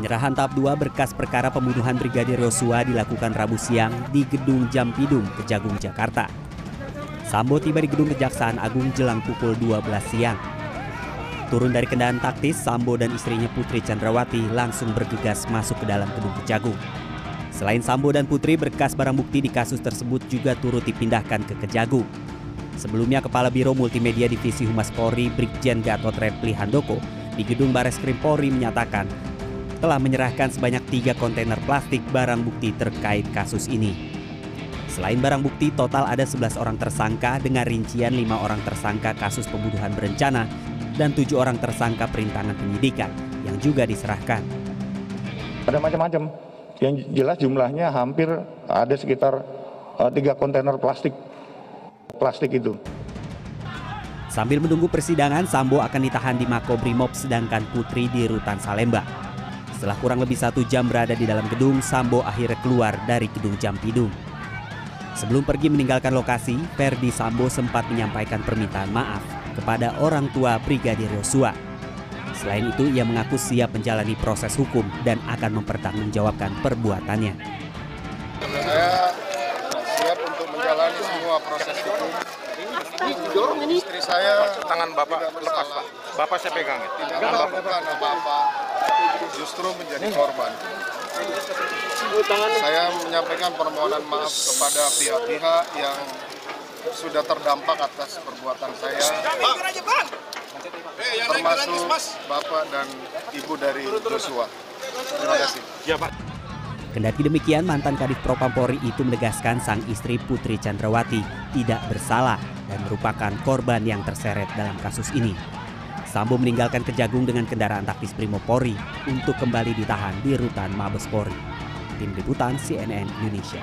Penyerahan tahap 2 berkas perkara pembunuhan Brigadir Yosua dilakukan Rabu siang di Gedung Jampidum, Kejagung, Jakarta. Sambo tiba di Gedung Kejaksaan Agung jelang pukul 12 siang. Turun dari kendaraan taktis, Sambo dan istrinya Putri Chandrawati langsung bergegas masuk ke dalam Gedung Kejagung. Selain Sambo dan Putri, berkas barang bukti di kasus tersebut juga turut dipindahkan ke Kejagung. Sebelumnya, Kepala Biro Multimedia Divisi Humas Polri Brigjen Gatot Repli Handoko di Gedung Bares Krim Polri menyatakan telah menyerahkan sebanyak tiga kontainer plastik barang bukti terkait kasus ini. Selain barang bukti, total ada 11 orang tersangka dengan rincian lima orang tersangka kasus pembunuhan berencana dan tujuh orang tersangka perintangan penyidikan yang juga diserahkan. Ada macam-macam. Yang jelas jumlahnya hampir ada sekitar uh, tiga kontainer plastik. Plastik itu. Sambil menunggu persidangan, Sambo akan ditahan di Makobrimob sedangkan Putri di Rutan Salemba. Setelah kurang lebih satu jam berada di dalam gedung, Sambo akhirnya keluar dari gedung Jampidum. Sebelum pergi meninggalkan lokasi, Ferdi Sambo sempat menyampaikan permintaan maaf kepada orang tua Brigadir Yosua. Selain itu, ia mengaku siap menjalani proses hukum dan akan mempertanggungjawabkan perbuatannya. Saya siap untuk menjalani semua proses hukum. Istri saya tangan bapak lepas pak. Bapak saya pegang. Tidak melakukan apa-apa justru menjadi korban. Saya menyampaikan permohonan maaf kepada pihak-pihak yang sudah terdampak atas perbuatan saya, termasuk bapak dan ibu dari Joshua. Terima kasih. Ya, Pak. Kendati demikian, mantan Kadif Propampori itu menegaskan sang istri Putri Chandrawati tidak bersalah dan merupakan korban yang terseret dalam kasus ini. Sambo meninggalkan Kejagung dengan kendaraan taktis Primopori untuk kembali ditahan di rutan Mabes Polri. Tim Liputan CNN Indonesia.